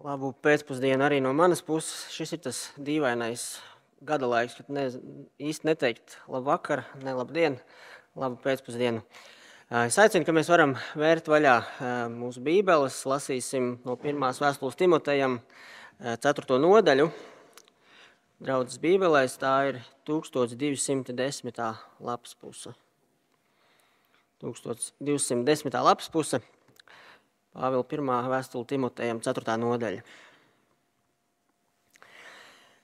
Labu pēcpusdienu arī no manas puses. Šis ir tas dīvainais gada laiks, kad ne, īsti neteikt labu vakaru, ne labu dienu, labu pēcpusdienu. Es aicinu, ka mēs varam vērt vaļā mūsu bībeles, lasīsim no pirmās vēstules Timotejam 4. nodaļu. Draudzes bībelēs tā ir 1210. lapas puse. 1210. lapas puse. Pāvila 1. vēstule Timotejam 4. nodaļa.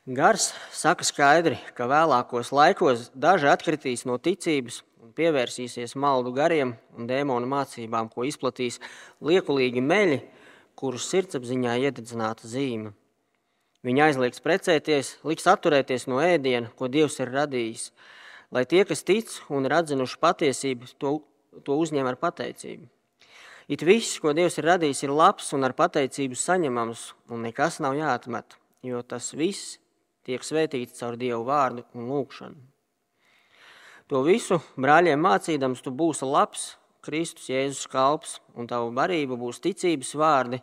Gars saka skaidri, ka vēlākos laikos daži atkritīs no ticības un pievērsīsies maldu gariem un dēmonu mācībām, ko izplatīs liekulīgi meļi, kurus sirdsapziņā iededzināta zīme. Viņi aizliegs precēties, liks atturēties no ēdiena, ko Dievs ir radījis, lai tie, kas tic un ir atzinuši patiesību, to, to uzņem ar pateicību. It viss, ko Dievs ir radījis, ir labs un ar pateicību saņemams, un nekas nav jāatmet, jo tas viss tiek svētīts caur Dievu vārdu un lūgšanu. To visu brāļiem mācīdams, tu būsi labs, Kristus Jēzus kalps, un tavu barība būs ticības vārdi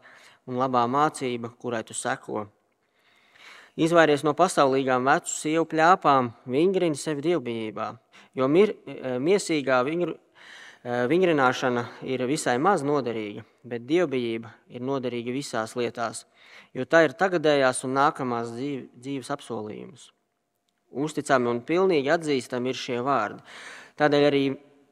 un labā mācība, kurai tu seko. Izvairies no pasaulīgām vecu sievu pļāpām, vingrini sevi dievbijībā, jo mir, eh, miesīgā vingru, vingrināšana ir visai maz noderīga, bet dievbijība ir noderīga visās lietās, jo tā ir tagadējās un nākamās dzīves apsolījums. Uzticami un pilnīgi atzīstami ir šie vārdi. Tādēļ arī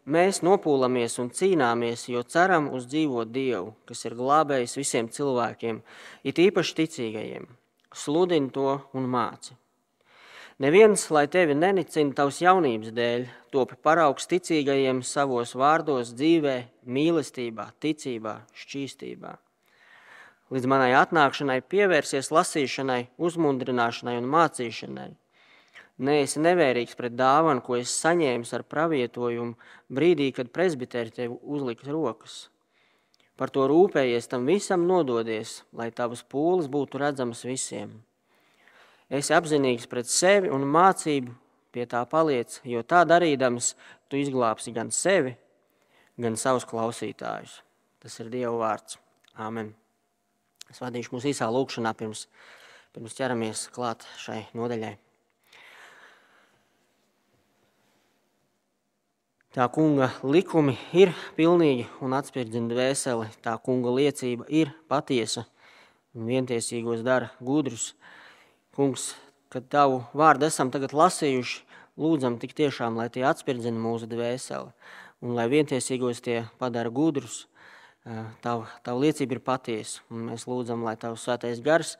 mēs nopūlamies un cīnāmies, jo ceram uz dzīvot Dievu, kas ir glābējis visiem cilvēkiem, it īpaši ticīgajiem. Sludini to un māci. Neviens, lai tevi nenicina tavas jaunības dēļ, topi paraugs ticīgajiem savos vārdos, dzīvē, mīlestībā, ticībā, šķīstībā. Līdz manai atnākšanai pievērsies lasīšanai, uzmundrināšanai un mācīšanai. Nē, esi nevērīgs pret dāvanu, ko es saņēmu ar pravietojumu brīdī, kad presbiteri tev uzliks rokas. Par to rūpējies, tam visam nododies, lai tavas pūles būtu redzamas visiem esi apzinīgs pret sevi un mācību pie tā paliec, jo tā darīdams tu izglābsi gan sevi, gan savus klausītājus. Tas ir Dieva vārds. Āmen. Es vadīšu mūsu īsā lūkšanā pirms, pirms ķeramies klāt šai nodaļai. Tā kunga likumi ir pilnīgi un atspērdzina dvēseli. Tā kunga liecība ir patiesa un vientiesīgos dara gudrus. Kungs, kad tavu vārdu esam tagad lasījuši, lūdzam tik tiešām, lai tie atspirdzina mūsu dvēseli un lai vientiesīgos tie padara gudrus. Tava, tava liecība ir patiesa, un mēs lūdzam, lai tavs svētais gars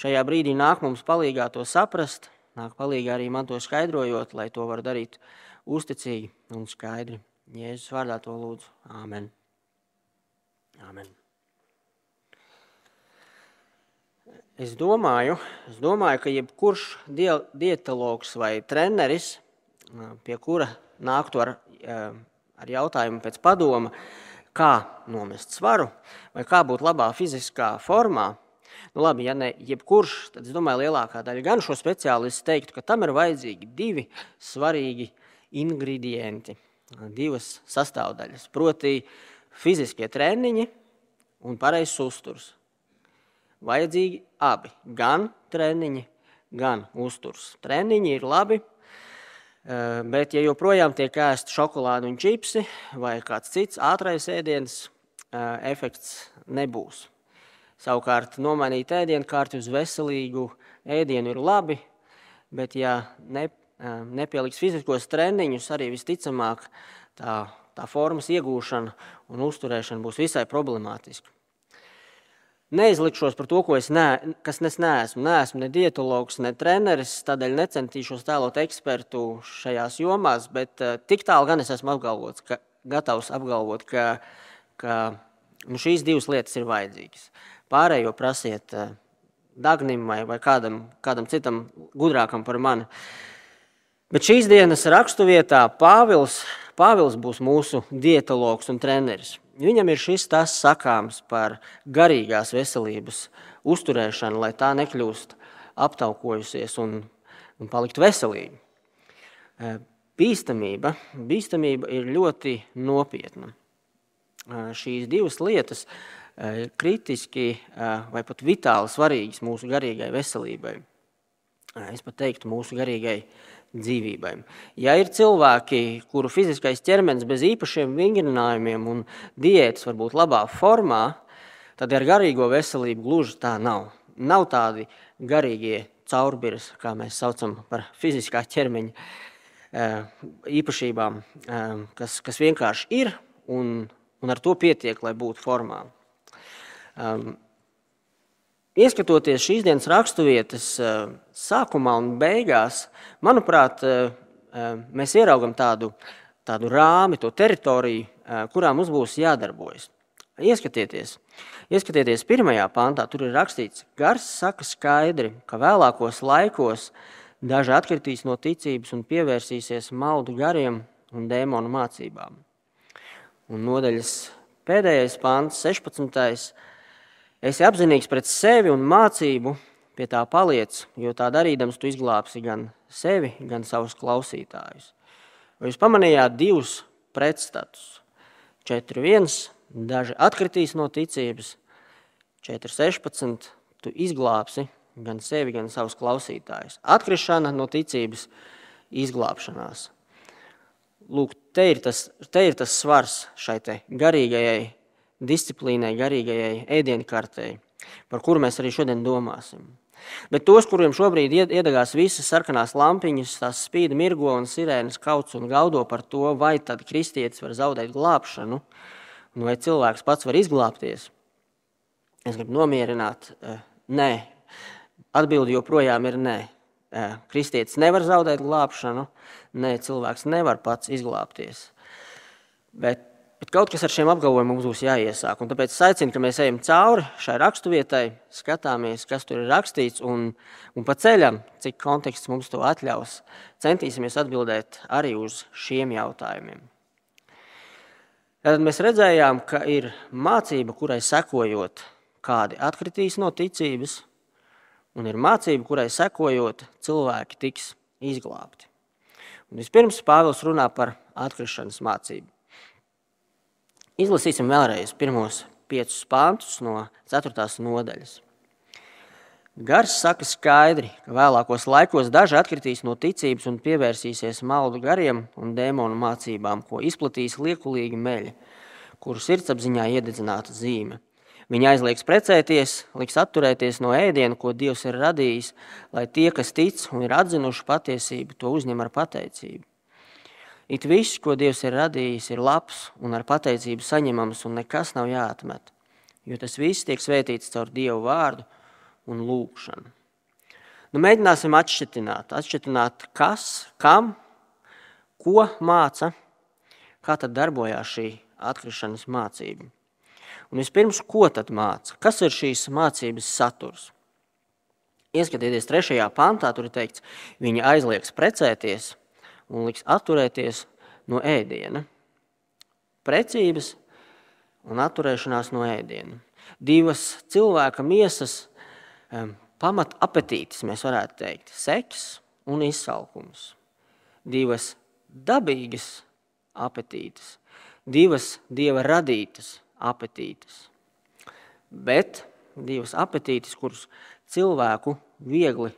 šajā brīdī nāk mums palīgā to saprast, nāk palīgā arī man to skaidrojot, lai to var darīt uzticīgi un skaidri. Jēzus vārdā to lūdzu. Āmen. Āmen. Es domāju, es domāju, ka jebkurš dietologs vai treneris, pie kura nāktu ar, ar jautājumu pēc padoma, kā nomest svaru vai kā būt labā fiziskā formā, nu labi, ja ne jebkurš, tad es domāju, lielākā daļa gan šo speciālistu teiktu, ka tam ir vajadzīgi divi svarīgi ingredienti, divas sastāvdaļas, proti fiziskie treniņi un pareizs uzturs vajadzīgi abi. Gan treniņi, gan uzturs. Treniņi ir labi, eh, bet ja joprojām tiek ēst šokolāde un čipsi vai kāds cits ātrais ēdiens, eh, efekts nebūs. Savukārt nomainīt ēdienu kārtu uz veselīgu ēdienu ir labi, bet ja ne, eh, nepieliks fiziskos treniņus, arī visticamāk tā, tā formas iegūšana un uzturēšana būs visai problemātiska. Neizlikšos par to, es ne, kas es neesmu. Neesmu ne dietologs, ne treneris, tādēļ necentīšos tēlot ekspertu šajās jomās, bet uh, tik tālu gan es esmu apgalvots, ka, gatavs apgalvot, ka, ka nu, šīs divas lietas ir vajadzīgas. Pārējo prasiet uh, Dagnim vai, vai kādam, kādam citam gudrākam par mani. Bet šīs dienas raksturvietā Pāvils, Pāvils būs mūsu dietologs un treneris. Viņam ir šis tas sakāms par garīgās veselības uzturēšanu, lai tā nekļūst aptaukojusies un, un palikt veselīga. E, bīstamība, bīstamība ir ļoti nopietna. E, šīs divas lietas kritiski vai pat vitāli svarīgas mūsu garīgai veselībai. Es pat teiktu, mūsu garīgai dzīvībai. Ja ir cilvēki, kuru fiziskais ķermenis bez īpašiem vingrinājumiem un diētas var būt labā formā, tad ar garīgo veselību gluži tā nav. Nav tādi garīgie caurbirs, kā mēs saucam par fiziskā ķermeņa īpašībām, kas, kas vienkārši ir un, un ar to pietiek, lai būtu formā. Ieskatoties šīs dienas raksturvietas sākumā un beigās, manuprāt, mēs ieraugam tādu, tādu rāmi, to teritoriju, kurā mums būs jādarbojas. Ieskatieties, ieskatieties pirmajā pantā, tur ir rakstīts, gars saka skaidri, ka vēlākos laikos daži atkritīs no ticības un pievērsīsies maldu gariem un dēmonu mācībām. Un nodaļas pēdējais pants, 16. Esi apzinīgs pret sevi un mācību, pie tā paliec, jo tā darīdams tu izglābsi gan sevi, gan savus klausītājus. Vai jūs pamanījāt divus pretstatus? 4.1. Daži atkritīs no ticības, 4.16. Tu izglābsi gan sevi, gan savus klausītājus. Atkrišana no ticības, izglābšanās. Lūk, te ir tas, te ir tas svars šai garīgajai disciplīnai, garīgajai ēdienkartei, par kuru mēs arī šodien domāsim. Bet tos, kuriem šobrīd iedegās visas sarkanās lampiņas, tās spīd mirgo un sirēnas kauts un gaudo par to, vai tad kristietis var zaudēt glābšanu, un vai cilvēks pats var izglābties, es gribu nomierināt, eh, nē. Atbildi joprojām ir nē. Eh, kristietis nevar zaudēt glābšanu, nē, cilvēks nevar pats izglābties. Bet Bet kaut kas ar šiem apgalvojumiem mums būs jāiesāk. Tāpēc es aicinu, ka mēs ejam cauri šai raksturvietai, skatāmies, kas tur ir rakstīts, un, un pa ceļam, cik konteksts mums to atļaus, centīsimies atbildēt arī uz šiem jautājumiem. Tad mēs redzējām, ka ir mācība, kurai sekojot, kādi atkritīs no ticības, un ir mācība, kurai sekojot, cilvēki tiks izglābti. Un vispirms Pāvils runā par atkrišanas mācību. Izlasīsim vēlreiz pirmos piecus pāntus no 4. nodaļas. Gars saka skaidri, ka vēlākos laikos daži atkritīs no ticības un pievērsīsies maldu gariem un dēmonu mācībām, ko izplatīs liekulīgi meļi, kuru sirdsapziņā iededzināta zīme. Viņi aizliegs precēties, liks atturēties no ēdiena, ko Dievs ir radījis, lai tie, kas tic un ir atzinuši patiesību, to uzņem ar pateicību. It viss, ko Dievs ir radījis, ir labs un ar pateicību saņemams, un nekas nav jāatmet. Jo tas viss tiek svētīts caur Dievu vārdu un lūgšanu. Nu, mēģināsim atšķirt, atšķirt, kas, kam, ko māca, kā tad darbojās šī atkrišanas mācība. Un vispirms, ko tad māca? Kas ir šīs mācības saturs? Ieskatieties trešajā pantā, tur ir teikts, viņa aizliegs precēties un liks atturēties no ēdiena. Precības un atturēšanās no ēdiena. Divas cilvēka miesas pamat apetītes, mēs varētu teikt, seks un izsalkums. Divas dabīgas apetītes, divas dieva radītas apetītes. Bet divas apetītes, kuras cilvēku viegli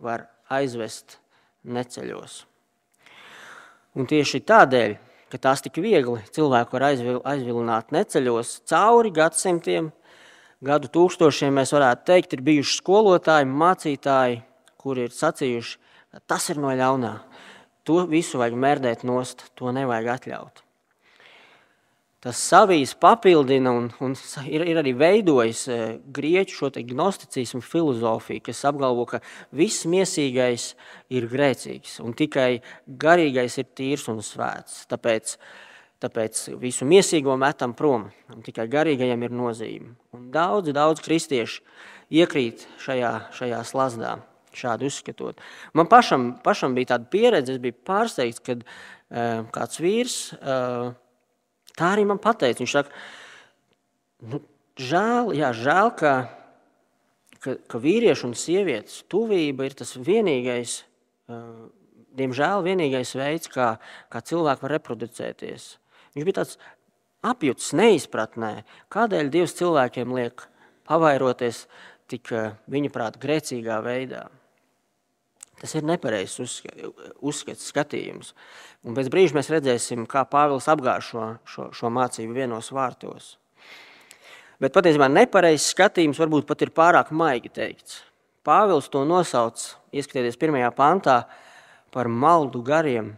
var aizvest neceļos. Un tieši tādēļ, ka tās tik viegli cilvēku var aizvil, aizvilināt neceļos cauri gadsimtiem, gadu tūkstošiem, mēs varētu teikt, ir bijuši skolotāji, mācītāji, kuri ir sacījuši, tas ir no ļaunā. To visu vajag mērdēt nost, to nevajag atļaut tas savijas papildina un, un ir, ir arī veidojis e, grieķu šo gnosticismu filozofiju, kas apgalvo, ka viss miesīgais ir grēcīgs un tikai garīgais ir tīrs un svēts. Tāpēc, tāpēc visu miesīgo metam prom, tikai garīgajam ir nozīme. Un daudz, daudz kristiešu iekrīt šajā, šajā slazdā. Šādi uzskatot. Man pašam, pašam bija tāda pieredze, es biju pārsteigts, kad uh, kāds vīrs uh, Tā arī man pateica. Viņš saka, nu, žēl, jā, žēl ka, ka, ka vīriešu un sievietes tuvība ir tas vienīgais, uh, diemžēl, vienīgais veids, kā, kā cilvēki var reproducēties. Viņš bija tāds apjūts neizpratnē, kādēļ Dievs cilvēkiem liek pavairoties tik eh, viņa prāta grēcīgā veidā. Tas ir nepareizs uzskats, skatījums. Un pēc brīža mēs redzēsim, kā Pāvils apgāž šo, šo, šo mācību vienos vārtos. Bet patiesībā nepareizs skatījums varbūt pat ir pārāk maigi teikts. Pāvils to nosauc, ieskatieties pirmajā pantā, par maldu gariem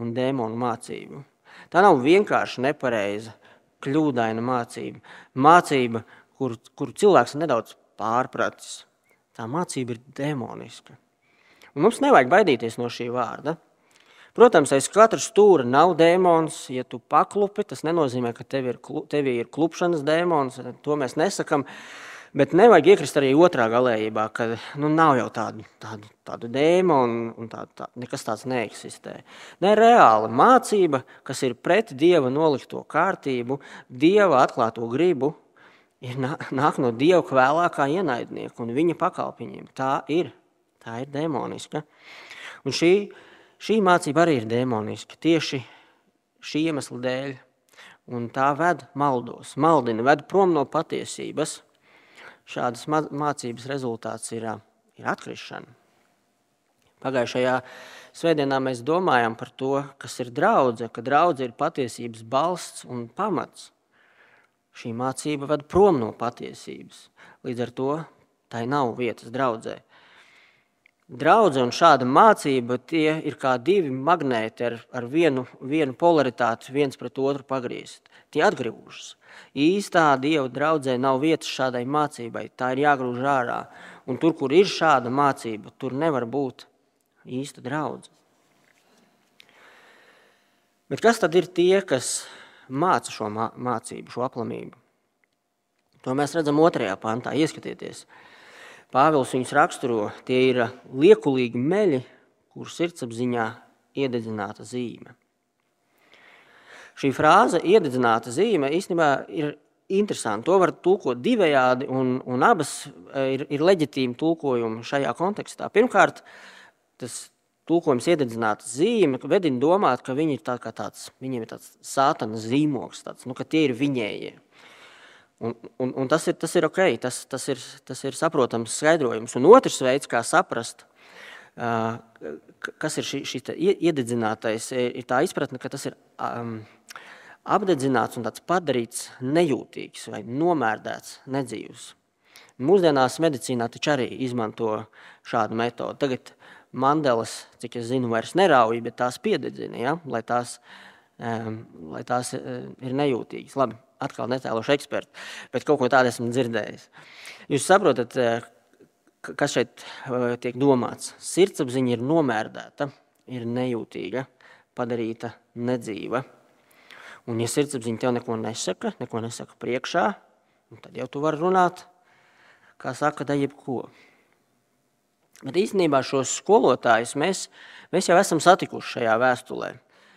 un dēmonu mācību. Tā nav vienkārši nepareiza, kļūdaina mācība. Mācība, kur, kur cilvēks nedaudz pārpratis. Tā mācība ir demoniska. Un mums nevajag baidīties no šī vārda. Protams, aiz katra stūra nav dēmons. Ja tu paklupi, tas nenozīmē, ka tev ir, tev ir klupšanas dēmons. To mēs nesakām. Bet nevajag iekrist arī otrā galējībā, ka nu, nav jau tādu, tādu, tādu dēmonu un tā, tā, nekas tāds neeksistē. Ne reāla mācība, kas ir pret dieva nolikto kārtību, dieva atklāto gribu, ir nāk no dieva vēlākā ienaidnieka un viņa pakalpiņiem. Tā ir, tā ir demoniska. Un šī, šī mācība arī ir demoniska tieši šī iemesla dēļ. Un tā ved maldos, maldina, ved prom no patiesības šādas mācības rezultāts ir, ir atkrišana. Pagājušajā svētdienā mēs domājam par to, kas ir draudzene, ka draudzene ir patiesības balsts un pamats. Šī mācība ved prom no patiesības. Līdz ar to tai nav vietas draudzē. Draudze un šāda mācība tie ir kā divi magnēti ar, ar vienu, vienu polaritāti, viens pret otru pagriezt. Tie atgriežas. Īstā Dieva draudzē nav vietas šādai mācībai, tā ir jāgrūž ārā. Un tur, kur ir šāda mācība, tur nevar būt īsta draudzība. Bet kas tad ir tie, kas māca šo mācību, šo aplamību? To mēs redzam otrajā pantā. Ieskatieties, Pāvils viņus raksturo, tie ir liekulīgi meļi, kur sirdsapziņā iededzināta zīme. Šī frāze, iededzināta zīme, īstenībā ir interesanti. To var tulkot divējādi, un, un abas e, ir, ir leģitīmi tulkojumi šajā kontekstā. Pirmkārt, tas tulkojums iededzināta zīme vedina domāt, ka viņi ir tā tāds, viņiem ir tāds sātana zīmogs, tāds, nu, ka tie ir viņējie. Un, un, un tas, ir, tas ir ok, tas, tas, ir, tas ir saprotams skaidrojums. Un otrs veids, kā saprast, kas ir šī, šī iededzinātais, ir tā izpratne, ka tas ir um, apdedzināts un padarīts nejūtīgs vai nomērdēts, nedzīvs. Mūsdienās medicīnā taču arī izmanto šādu metodi. Tagad mandelas, cik es zinu, vairs nerauj, bet tās piededzina, ja? lai tās, um, lai tās ir nejūtīgas. Labi, atkal netēlošu ekspertu, bet kaut ko tādu esmu dzirdējis. Jūs saprotat, eh, kas šeit eh, tiek domāts? Sirdsapziņa ir nomērdēta, ir nejūtīga, padarīta nedzīva. Un, ja sirdsapziņa tev neko nesaka, neko nesaka priekšā, tad jau tu vari runāt, kā saka, da jebko. Bet īstenībā šos skolotājus mēs, mēs jau esam satikuši šajā vēstulē.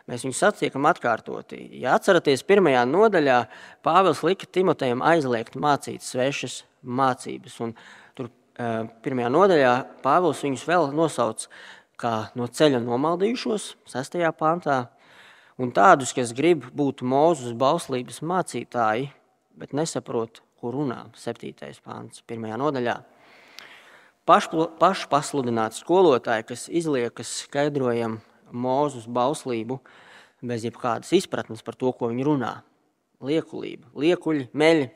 Mēs viņu satiekam atkārtoti. Ja atceraties, pirmajā nodaļā Pāvils lika Timotejam aizliegt mācīt svešas mācības. Un tur pirmajā nodaļā Pāvils viņus vēl nosauc kā no ceļa nomaldījušos, 6. pantā, un tādus, kas grib būt mūzus bauslības mācītāji, bet nesaprot, kur runā 7. pants, 1. nodaļā. Pašpasludināti skolotāji, kas izliekas skaidrojam Mūzus bauslību bez jebkādas izpratnes par to, ko viņi runā. Liekulība, liekuļi, meļi,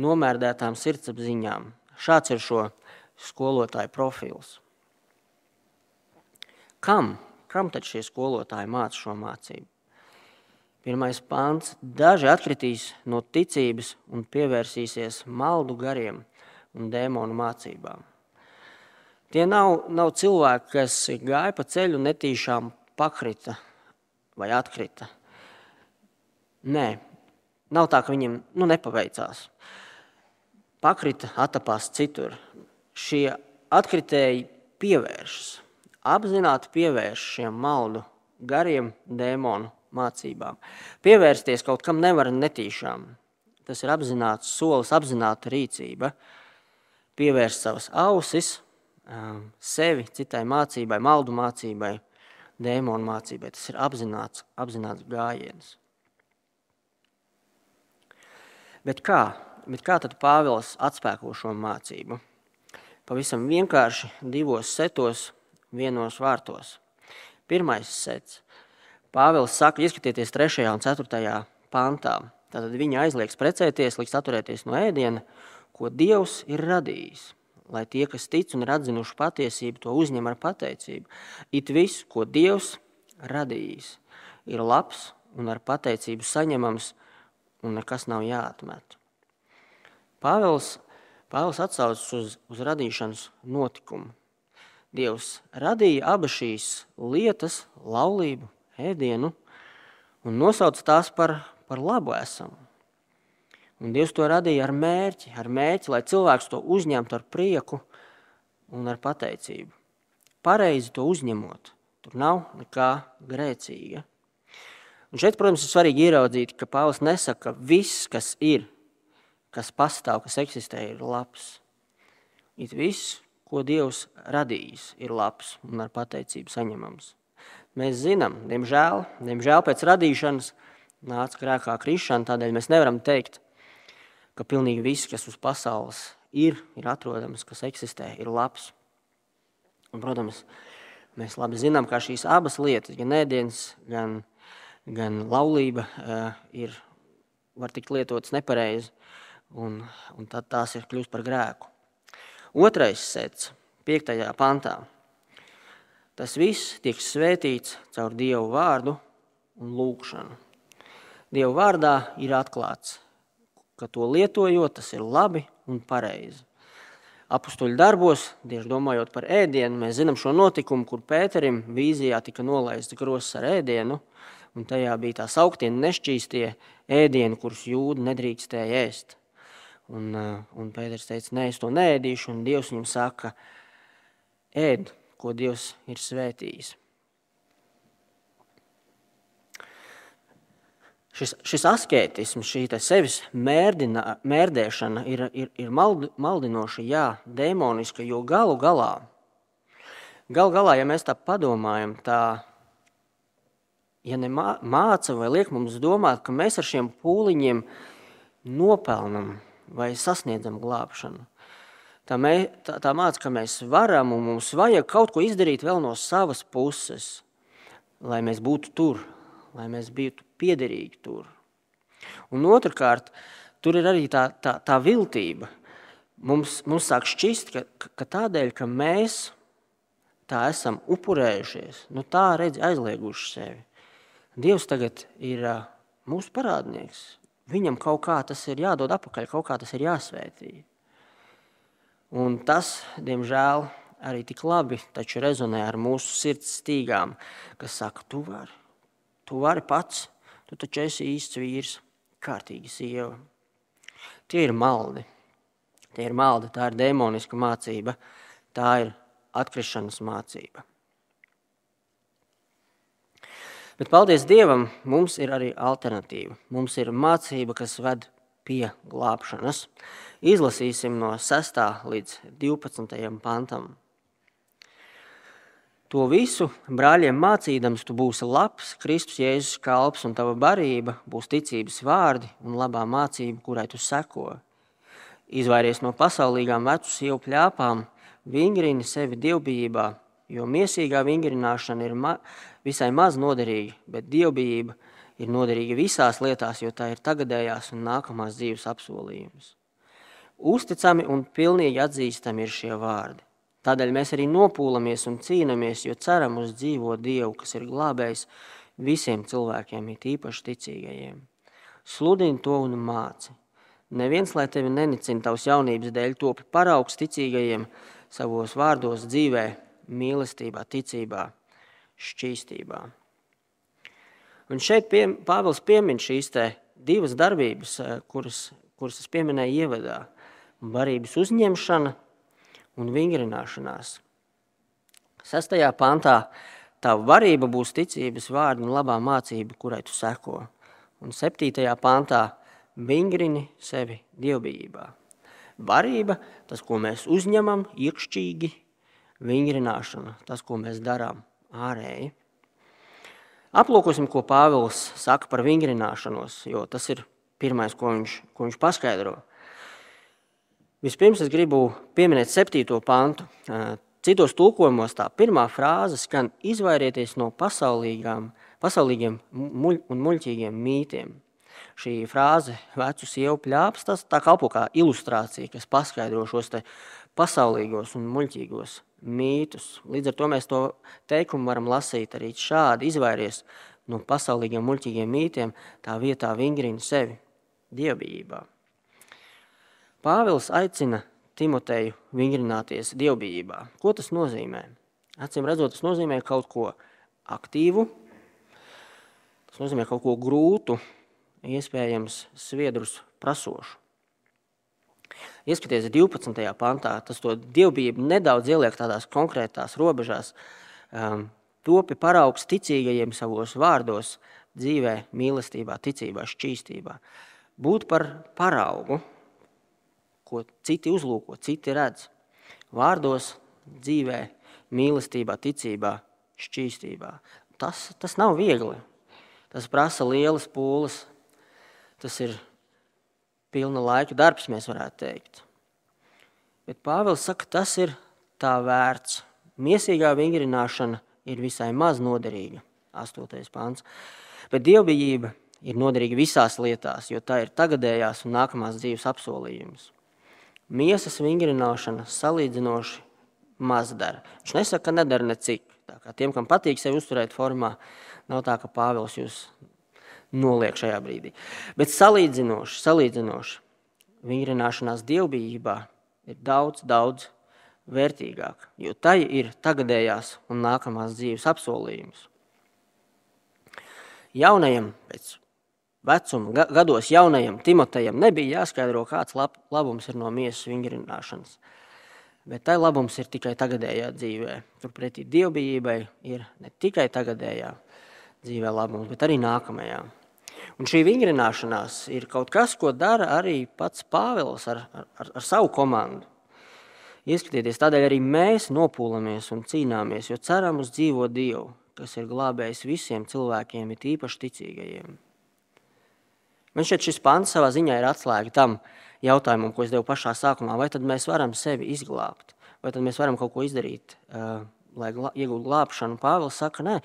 nomērdētām sirdsapziņām. Šāds ir šo skolotāju profils. Kam? Kam tad šie skolotāji māca šo mācību? Pirmais pāns - daži atkritīs no ticības un pievērsīsies maldu gariem un dēmonu mācībām. Tie nav, nav cilvēki, kas gāja pa ceļu un netīšām pakrita vai atkrita. Nē, nav tā, ka viņiem nu, nepaveicās. Pakrita, atapās citur. Šie atkritēji pievēršas, apzināti pievērš šiem maldu, gariem dēmonu mācībām. Pievērsties kaut kam nevar netīšām. Tas ir apzināts solis, apzināta rīcība. Pievērst savas ausis, sevi citai mācībai, maldu mācībai, dēmonu mācībai. Tas ir apzināts, apzināts gājiens. Bet kā? Bet kā tad Pāvils atspēko šo mācību? Pavisam vienkārši divos setos, vienos vārtos. Pirmais sets. Pāvils saka, ieskatieties 3. un 4. pantā. Tātad viņa aizliegs precēties, liks atturēties no ēdiena, ko Dievs ir radījis. Lai tie, kas tic un ir atzinuši patiesību, to uzņem ar pateicību. It viss, ko Dievs radījis, ir labs un ar pateicību saņemams, un nekas nav jāatmet. Pāvils, Pāvils atsaucas uz, uz radīšanas notikumu. Dievs radīja abas šīs lietas, laulību, ēdienu, un nosauca tās par, par labu esamu. Un Dievs to radīja ar mērķi, ar mērķi, lai cilvēks to uzņemtu ar prieku un ar pateicību. Pareizi to uzņemot, tur nav nekā grēcīga. Un šeit, protams, ir svarīgi ieraudzīt, ka Pāvils nesaka, ka viss, kas ir, kas pastāv, kas eksistē, ir labs. It viss, ko Dievs radījis, ir labs un ar pateicību saņemams. Mēs zinām, diemžēl, diemžēl pēc radīšanas nāca grēkā krišana, tādēļ mēs nevaram teikt, ka pilnīgi viss, kas uz pasaules ir, ir atrodams, kas eksistē, ir labs. Un, protams, mēs labi zinām, ka šīs abas lietas, gan ēdiens, gan, gan laulība, eh, ir, var tikt lietotas nepareizi, un, un tad tās ir kļūst par grēku. Otrais sets, 5. pantā. Tas viss tiek svētīts caur Dievu vārdu un lūgšanu. Dievu vārdā ir atklāts, ka to lietojot, tas ir labi un pareizi. Apustuļu darbos, tieši domājot par ēdienu, mēs zinām šo notikumu, kur Pēterim vīzijā tika nolaists grosis ar ēdienu, un tajā bija tās augtie nešķīstie ēdieni, kurus jūdi nedrīkstēja ēst. Un, eh, un Pēters teica, nē, es to nēdīšu, un Dievs viņam saka, ēd, ko Dievs ir svētījis. Šis, šis askētisms, šī sevis mērdina, mērdēšana ir, ir, ir maldi, maldinoša, jā, demoniska, jo galu galā, galu galā, ja mēs tā padomājam, tā, ja māca vai liek mums domāt, ka mēs ar šiem pūliņiem nopelnam vai sasniedzam glābšanu. Tā, mē, tā, tā māca, ka mēs varam un mums vajag kaut ko izdarīt vēl no savas puses, lai mēs būtu tur, lai mēs būtu piederīgi tur. Un otrkārt, tur ir arī tā, tā, tā viltība. Mums, mums sāk šķist, ka, ka tādēļ, ka mēs tā esam upurējušies, nu tā redz aizlieguši sevi. Dievs tagad ir mūsu parādnieks viņam kaut kā tas ir jādod atpakaļ, kaut kā tas ir jāsvētī. Un tas, diemžēl, arī tik labi rezonē ar mūsu sirds stīgām, kas saka, tu vari, tu vari pats, tu taču esi īsts vīrs, kārtīgi sieva. Tie ir maldi. Tie ir maldi, tā ir demoniska mācība, tā ir atkrišanas mācība. Bet, paldies Dievam, mums ir arī alternatīva. Mums ir mācība, kas ved pie glābšanas. Izlasīsim no 6. līdz 12. pantam. To visu brāļiem mācīdams, tu būsi labs, Kristus Jēzus kalps, un tava barība būs ticības vārdi un labā mācība, kurai tu seko. Izvairies no pasaulīgām vecu sievu pļāpām, vingrini sevi dievbijībā, jo miesīgā vingrināšana ir ma visai maz noderīga, bet dievbijība ir noderīga visās lietās, jo tā ir tagadējās un nākamās dzīves apsolījums. Uzticami un pilnīgi atzīstami ir šie vārdi. Tādēļ mēs arī nopūlamies un cīnāmies, jo ceram uz dzīvo Dievu, kas ir glābējs visiem cilvēkiem, it īpaši ticīgajiem. Sludini to un māci. Neviens, lai tevi nenicina tavs jaunības dēļ, topi paraugs ticīgajiem savos vārdos, dzīvē, mīlestībā, ticībā šķīstībā. Un šeit pie, Pāvils piemin šīs divas darbības, eh, kuras, kuras es pieminēju ievadā - barības uzņemšana un vingrināšanās. Sestajā pantā tā varība būs ticības vārdi un labā mācība, kurai tu seko. Un septītajā pantā vingrini sevi dievbijībā. Varība, tas, ko mēs uzņemam iekšķīgi, vingrināšana, tas, ko mēs darām ārēji. Aplūkosim, ko Pāvils saka par vingrināšanos, jo tas ir pirmais, ko viņš, ko viņš paskaidro. Vispirms es gribu pieminēt septīto pantu. Citos tulkojumos tā pirmā frāze skan izvairieties no pasaulīgiem muļ un muļķīgiem mītiem. Šī frāze vecu sievu pļāps, tas tā kalpo kā ilustrācija, kas paskaidro šos pasaulīgos un muļķīgos mītus. Līdz ar to mēs to teikumu varam lasīt arī šādi izvairies no pasaulīgiem muļķīgiem mītiem, tā vietā vingrina sevi dievbijībā. Pāvils aicina Timoteju vingrināties dievbijībā. Ko tas nozīmē? Acīm redzot, tas nozīmē kaut ko aktīvu, tas nozīmē kaut ko grūtu, iespējams sviedrus prasošu. Ieskaties 12. pantā, tas to dievbijību nedaudz ieliek tādās konkrētās robežās. Um, topi paraugs ticīgajiem savos vārdos, dzīvē, mīlestībā, ticībā, šķīstībā. Būt par paraugu – ko citi uzlūko, citi redz. Vārdos, dzīvē, mīlestībā, ticībā, šķīstībā. Tas, tas nav viegli. Tas prasa lielas pūles. Tas ir pilna laika darbs, mēs varētu teikt. Bet Pāvils saka, tas ir tā vērts. Miesīgā vingrināšana ir visai maz noderīga. 8. pāns. Bet dievbijība ir noderīga visās lietās, jo tā ir tagadējās un nākamās dzīves apsolījums. Miesas vingrināšana salīdzinoši maz dara. Viņš nesaka, ka nedara necik. Tiem, kam patīk sevi uzturēt formā, nav tā, ka Pāvils jūs noliek šajā brīdī. Bet salīdzinoši, salīdzinoši vingrināšanās dievbijībā ir daudz, daudz vērtīgāk, jo tai ir tagadējās un nākamās dzīves apsolījums. Jaunajam pēc vecuma gados jaunajam Timotejam nebija jāskaidro, kāds lab, labums ir no miesas vingrināšanas. Bet tai labums ir tikai tagadējā dzīvē. Turpretī dievbijībai ir ne tikai tagadējā dzīvē labums, bet arī nākamajā. Un šī vingrināšanās ir kaut kas, ko dara arī pats Pāvils ar, ar, ar savu komandu. Ieskatieties, tādēļ arī mēs nopūlamies un cīnāmies, jo ceram uz dzīvo Dievu, kas ir glābējis visiem cilvēkiem, it īpaši ticīgajiem. Man šķiet, šis pants savā ziņā ir atslēga tam jautājumam, ko es devu pašā sākumā. Vai tad mēs varam sevi izglābt? Vai tad mēs varam kaut ko izdarīt, uh, lai iegūtu glābšanu? Pāvils saka, nē,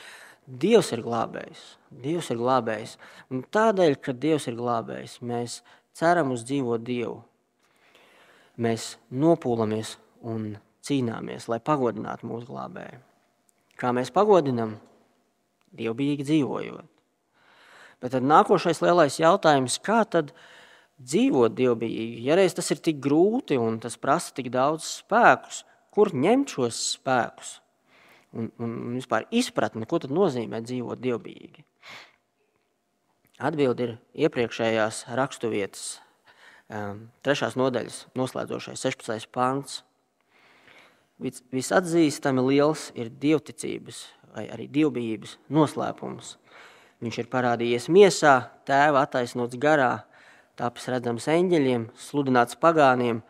Dievs ir glābējs. Dievs ir glābējs. Un tādēļ, ka Dievs ir glābējs, mēs ceram uz dzīvo Dievu. Mēs nopūlamies un cīnāmies, lai pagodinātu mūsu glābēju. Kā mēs pagodinām? Dievbijīgi dzīvojot. Bet tad nākošais lielais jautājums, kā tad dzīvot dievbijīgi? Ja reiz tas ir tik grūti un tas prasa tik daudz spēkus, kur ņemt šos spēkus? Un, un vispār izpratni, ko tad nozīmē dzīvot dievbijīgi? Atbildi ir iepriekšējās raksturvietas, um, trešās nodaļas, noslēdzošais 16. pāns. Vis, visatzīstami liels ir dievticības vai arī dievbijības noslēpums – Viņš ir parādījies miesā, tēva attaisnots garā, tāpēc redzams eņģeļiem, sludināts pagāniem,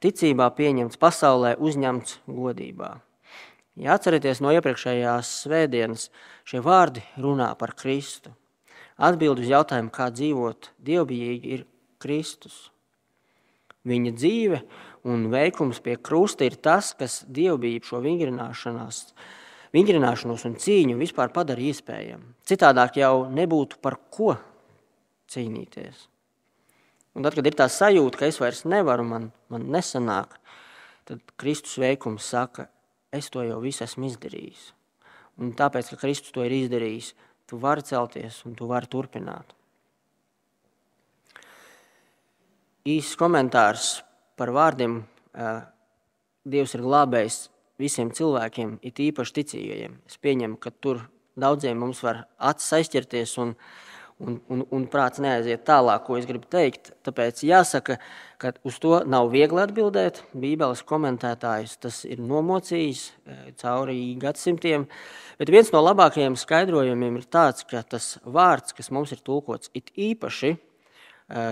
ticībā pieņemts pasaulē, uzņemts godībā. Ja atcerieties no iepriekšējās svētdienas, šie vārdi runā par Kristu. Atbild uz jautājumu, kā dzīvot dievbijīgi, ir Kristus. Viņa dzīve un veikums pie krusta ir tas, kas dievbijību šo vingrināšanās vingrināšanos un cīņu vispār padara iespējamu. Citādāk jau nebūtu par ko cīnīties. Un tad, kad ir tā sajūta, ka es vairs nevaru, man, man nesanāk, tad Kristus veikums saka, es to jau visu esmu izdarījis. Un tāpēc, ka Kristus to ir izdarījis, tu vari celties un tu vari turpināt. Īsts komentārs par vārdiem Dievs ir glābējis visiem cilvēkiem, it īpaši ticīgajiem. Es pieņemu, ka tur daudziem mums var acis aizķerties un, un, un, un prāts neaiziet tālāk, ko es gribu teikt. Tāpēc jāsaka, ka uz to nav viegli atbildēt. Bībeles komentētājs tas ir nomocījis e, cauri gadsimtiem. Bet viens no labākajiem skaidrojumiem ir tāds, ka tas vārds, kas mums ir tulkots, it īpaši e,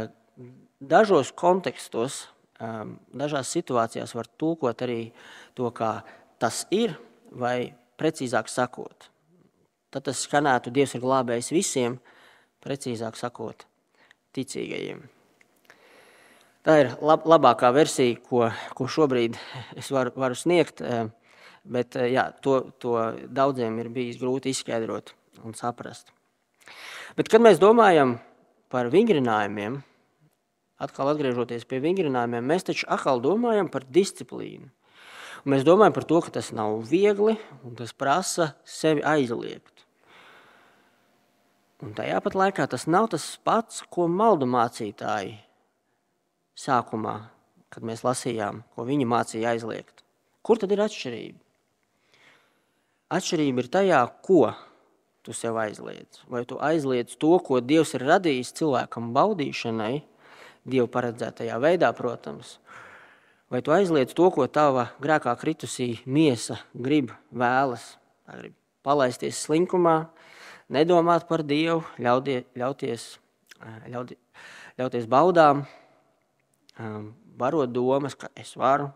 dažos kontekstos, dažās situācijās var tulkot arī to kā tas ir, vai precīzāk sakot, tad tas skanētu Dievs ir glābējis visiem, precīzāk sakot, ticīgajiem. Tā ir lab, labākā versija, ko, ko šobrīd es varu, varu sniegt, bet jā, to, to daudziem ir bijis grūti izskaidrot un saprast. Bet, kad mēs domājam par vingrinājumiem, atkal atgriežoties pie vingrinājumiem, mēs taču atkal domājam par disciplīnu. Un mēs domājam par to, ka tas nav viegli un tas prasa sevi aizliegt. Un tajā pat laikā tas nav tas pats, ko maldu mācītāji sākumā, kad mēs lasījām, ko viņi mācīja aizliegt. Kur tad ir atšķirība? Atšķirība ir tajā, ko tu sev aizliedz. Vai tu aizliedz to, ko Dievs ir radījis cilvēkam baudīšanai, Dieva paredzētajā veidā, protams, vai tu aizliedz to, ko tava grēkā kritusī miesa grib, vēlas, grib palaisties slinkumā, nedomāt par Dievu, ļaudie, ļauties, ļaudi, ļauties baudām, barot domas, ka es varu,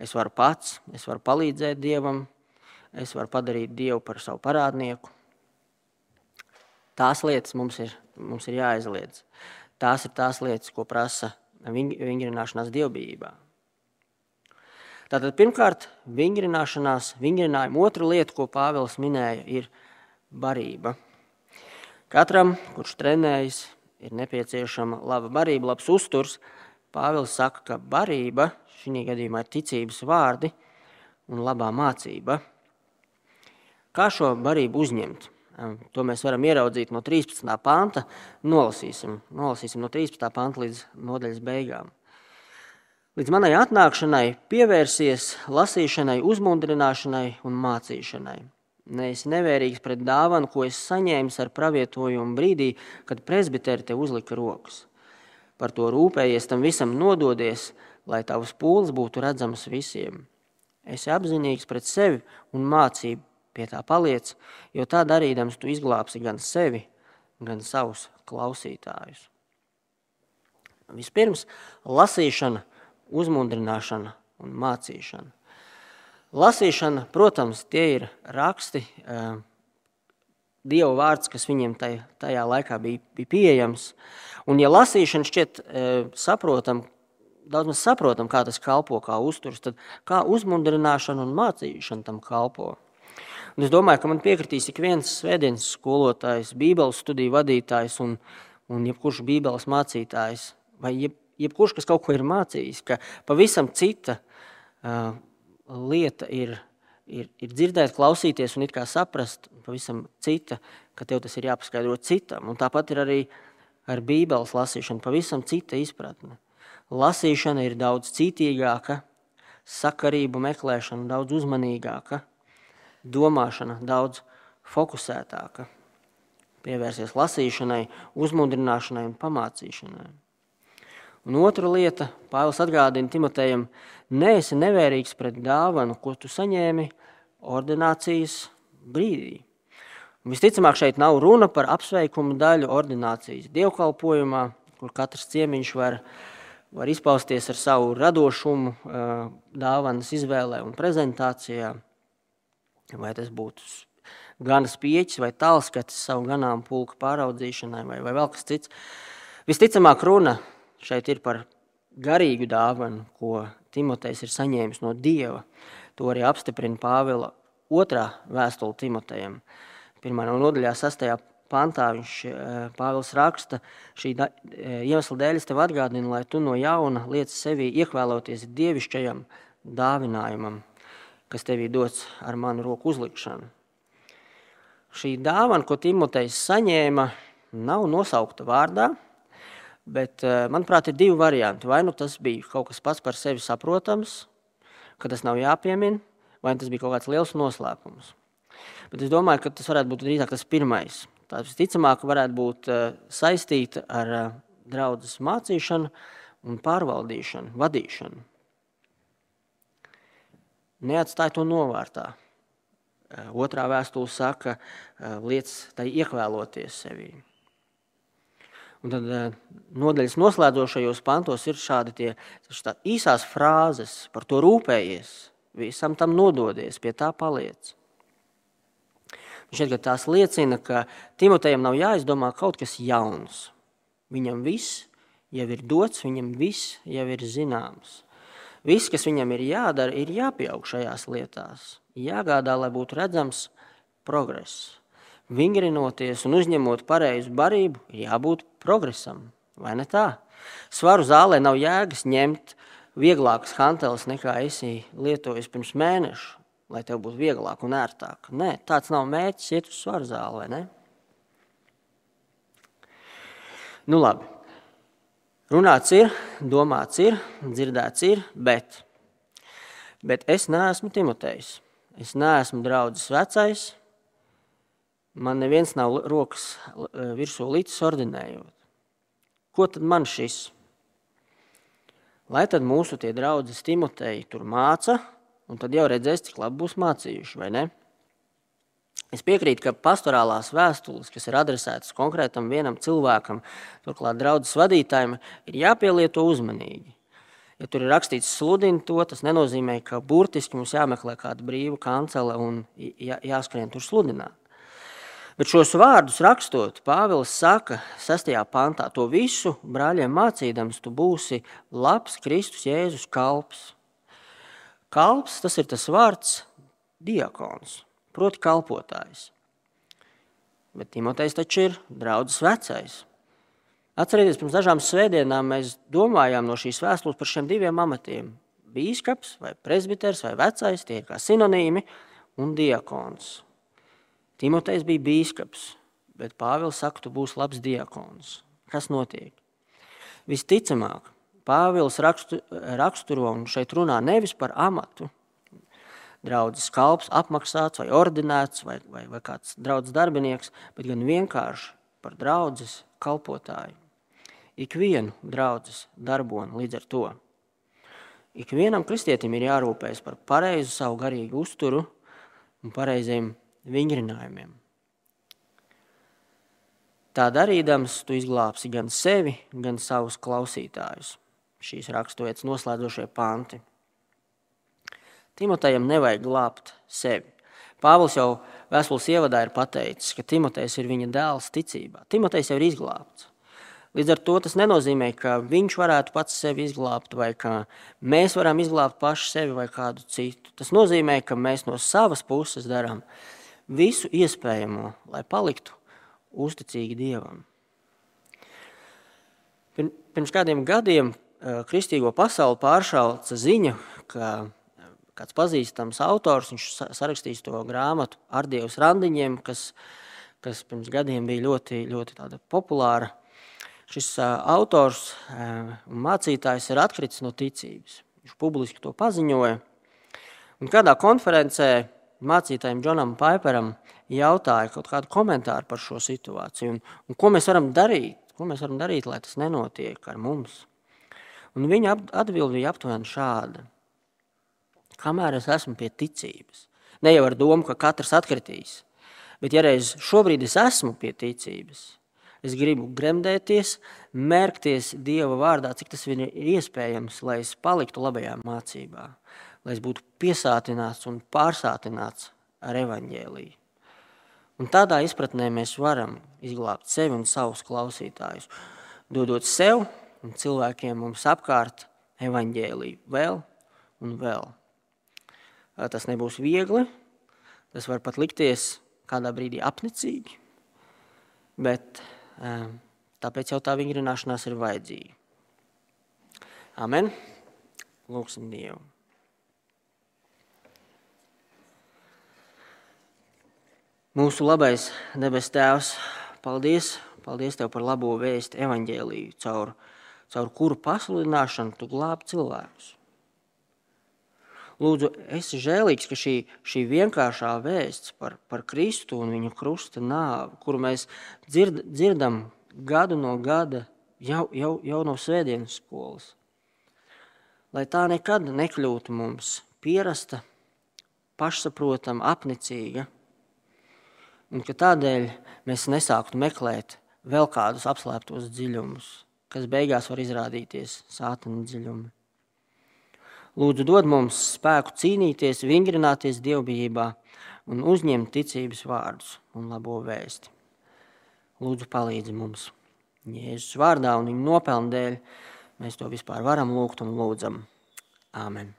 es varu pats, es varu palīdzēt Dievam, es varu padarīt Dievu par savu parādnieku. Tās lietas mums ir, mums ir jāaizliedz. Tās ir tās lietas, ko prasa vingrināšanās dievbijībā. Tātad pirmkārt, vingrināšanās, vingrinājuma otra lieta, ko Pāvils minēja, ir barība. Katram, kurš trenējas, ir nepieciešama laba barība, labs uzturs. Pāvils saka, ka barība šī gadījumā ir ticības vārdi un labā mācība. Kā šo barību uzņemt? To mēs varam ieraudzīt no 13. panta. Nolasīsim, nolasīsim no 13. panta līdz nodaļas beigām. Līdz manai atnākšanai pievērsies lasīšanai, uzmundrināšanai un mācīšanai. Neesi nevērīgs pret dāvanu, ko es saņēmu ar pravietojumu brīdī, kad presbiteri te uzlika rokas. Par to rūpējies, tam visam nododies, lai tavs pūles būtu redzams visiem. Esi apzinīgs pret sevi un mācību pie tā paliec, jo tā darīdams tu izglābsi gan sevi, gan savus klausītājus. Vispirms lasīšana, uzmundrināšana un mācīšana. Lasīšana, protams, tie ir raksti, eh, Dieva vārds, kas viņiem tajā, tajā laikā bija, bija pieejams. Un, ja lasīšana šķiet eh, saprotam, daudz maz saprotam, kā tas kalpo, kā uzturs, tad kā uzmundrināšana un mācīšana tam kalpo. Un es domāju, ka man piekritīs ik viens svētdienas skolotājs, bībeles studiju vadītājs un, un jebkurš bībeles mācītājs, vai jeb, jebkurš, kas kaut ko ir mācījis, ka pavisam cita uh, lieta ir, ir, ir dzirdēt, klausīties un it kā saprast, pavisam cita, ka tev tas ir jāpaskaidro citam. Un tāpat ir arī ar bībeles lasīšanu pavisam cita izpratne. Lasīšana ir daudz citīgāka, sakarību meklēšana daudz uzmanīgāka, domāšana daudz fokusētāka, pievērsies lasīšanai, uzmundrināšanai un pamācīšanai. Un otra lieta, Pāvils atgādina Timotejam, neesi nevērīgs pret dāvanu, ko tu saņēmi ordinācijas brīdī. Un visticamāk, šeit nav runa par apsveikumu daļu ordinācijas dievkalpojumā, kur katrs ciemiņš var, var izpausties ar savu radošumu, dāvanas izvēlē un prezentācijā vai tas būtu gan spieķis vai tālskatis savu ganām pulku pāraudzīšanai vai, vai vēl kas cits. Visticamāk runa šeit ir par garīgu dāvanu, ko Timotejs ir saņēmis no Dieva. To arī apstiprina Pāvila otrā vēstule Timotejam. Pirmā no nodaļā sastajā pantā viņš Pāvils raksta, šī da, iemesla dēļ es tev atgādinu, lai tu no jauna liec sevi iekvēloties dievišķajam dāvinājumam, kas tev ir dots ar manu roku uzlikšanu. Šī dāvana, ko Timotejs saņēma, nav nosaukta vārdā, bet, eh, manuprāt, ir divi varianti. Vai nu tas bija kaut kas pats par sevi saprotams, ka tas nav jāpiemina, vai tas bija kaut kāds liels noslēpums. Bet es domāju, ka tas varētu būt drīzāk tas pirmais. Tā visticamāk varētu būt eh, saistīta ar eh, draudzes mācīšanu un pārvaldīšanu, vadīšanu. Neatstāj to novārtā. Eh, otrā vēstule saka, eh, lietas tai iekvēloties sevī. Un tad eh, nodaļas noslēdzošajos pantos ir šādi tie tā īsās frāzes par to rūpējies, visam tam nododies, pie tā paliec. Šeit tās liecina, ka Timotejam nav jāizdomā kaut kas jauns. Viņam viss jau ir dots, viņam viss jau ir zināms. Viss, kas viņam ir jādara, ir jāpieaug šajās lietās. Jāgādā, lai būtu redzams progress. Vingrinoties un uzņemot pareizu barību, ir jābūt progresam, vai ne tā? Svaru zālē nav jēgas ņemt vieglākas hanteles nekā esi lietojis pirms mēneša, lai tev būtu vieglāk un ērtāk. Nē, tāds nav mērķis iet uz svaru zāli, vai ne? Nu labi, runāts ir, domāts ir, dzirdēts ir, bet, bet es neesmu Timotejs. Es neesmu draudzes vecais, man neviens nav rokas virsū līdz ordinējot. Ko tad man šis? Lai tad mūsu tie draudzes Timoteji tur māca, un tad jau redzēs, cik labi būs mācījuši, vai ne? Es piekrītu, ka pastorālās vēstules, kas ir adresētas konkrētam vienam cilvēkam, turklāt draudzes vadītājiem, ir jāpielieto uzmanīgi. Ja tur ir rakstīts sludini to, tas nenozīmē, ka burtiski mums jāmeklē kāda brīva kancele un jā, jāskrien tur sludināt. Bet šos vārdus rakstot, Pāvils saka, 6. pantā, to visu brāļiem mācīdams, tu būsi labs Kristus Jēzus kalps. Kalps tas ir tas vārds diakons, proti, kalpotājs. Bet Timotejs taču ir draudzes vecais. Atcerieties, pirms dažām svētdienām mēs domājām no šīs vēstules par šiem diviem amatiem. Bīskaps vai presbiters vai vecais, tie ir kā sinonīmi, un diakons. Timotejs bija bīskaps, bet Pāvils saka, tu būsi labs diakons. Kas notiek? Visticamāk, Pāvils rakstu, raksturo un šeit runā nevis par amatu, draudzes kalps, apmaksāts vai ordinēts vai, vai, vai kāds draudzes darbinieks, bet gan vienkārši par draudzes kalpotāju. Ikvienu draudzes darboni līdz ar to. Ikvienam kristietim ir jārūpējas par pareizu savu garīgu uzturu un pareiziem vingrinājumiem. Tā darīdams, tu izglābsi gan sevi, gan savus klausītājus. Šīs raksturvietas noslēdzošie panti. Timotejam nevajag glābt sevi. Pāvils jau vēstules ievadā ir pateicis, ka Timotejs ir viņa dēls ticībā. Timotejs jau ir izglābts. Līdz ar to tas nenozīmē, ka viņš varētu pats sevi izglābt, vai ka mēs varam izglābt paši sevi vai kādu citu. Tas nozīmē, ka mēs no savas puses darām visu iespējamo, lai paliktu uzticīgi Dievam. Pirms kādiem gadiem eh, kristīgo pasauli pāršauca ziņa, ka kāds pazīstams autors, viņš sarakstīs to grāmatu ar Dievs randiņiem, kas, kas pirms gadiem bija ļoti, ļoti populāra. Šis autors un mācītājs ir atkritis no ticības. Viņš publiski to paziņoja. Un kādā konferencē mācītājiem Džonam Paiperam jautāja kaut kādu komentāru par šo situāciju un, un ko mēs varam darīt, ko mēs varam darīt, lai tas nenotiek ar mums. Un viņa atbild bija aptuveni šāda. Kamēr es esmu pie ticības, ne jau ar domu, ka katrs atkritīs, bet ja reiz šobrīd es esmu pie ticības, es gribu gremdēties, mērkties Dieva vārdā, cik tas ir iespējams, lai es paliktu labajā mācībā lai es būtu piesātināts un pārsātināts ar evaņģēliju. Un tādā izpratnē mēs varam izglābt sevi un savus klausītājus, dodot sev un cilvēkiem mums apkārt evaņģēliju vēl un vēl. Tas nebūs viegli, tas var pat likties kādā brīdī apnicīgi, bet tāpēc jau tā vingrināšanās ir vajadzīga. Amen. Lūksim Dievu. Mūsu labais debes Tēvs, paldies, paldies Tev par labo vēstu evaņģēlīju, caur, caur kuru pasludināšanu Tu glābi cilvēkus. Lūdzu, esi žēlīgs, ka šī, šī vienkāršā vēsts par, par Kristu un viņa krusta nāvi, kuru mēs dzird, dzirdam gadu no gada, jau, jau, jau no svētdienas skolas, lai tā nekad nekļūtu mums pierasta, pašsaprotama, apnicīga, un ka tādēļ mēs nesāktu meklēt vēl kādus apslēptos dziļumus, kas beigās var izrādīties sātana dziļumi. Lūdzu, dod mums spēku cīnīties, vingrināties dievbijībā un uzņemt ticības vārdus un labo vēsti. Lūdzu, palīdzi mums Jēzus vārdā un viņa nopelnu dēļ mēs to vispār varam lūgt un lūdzam. Āmen!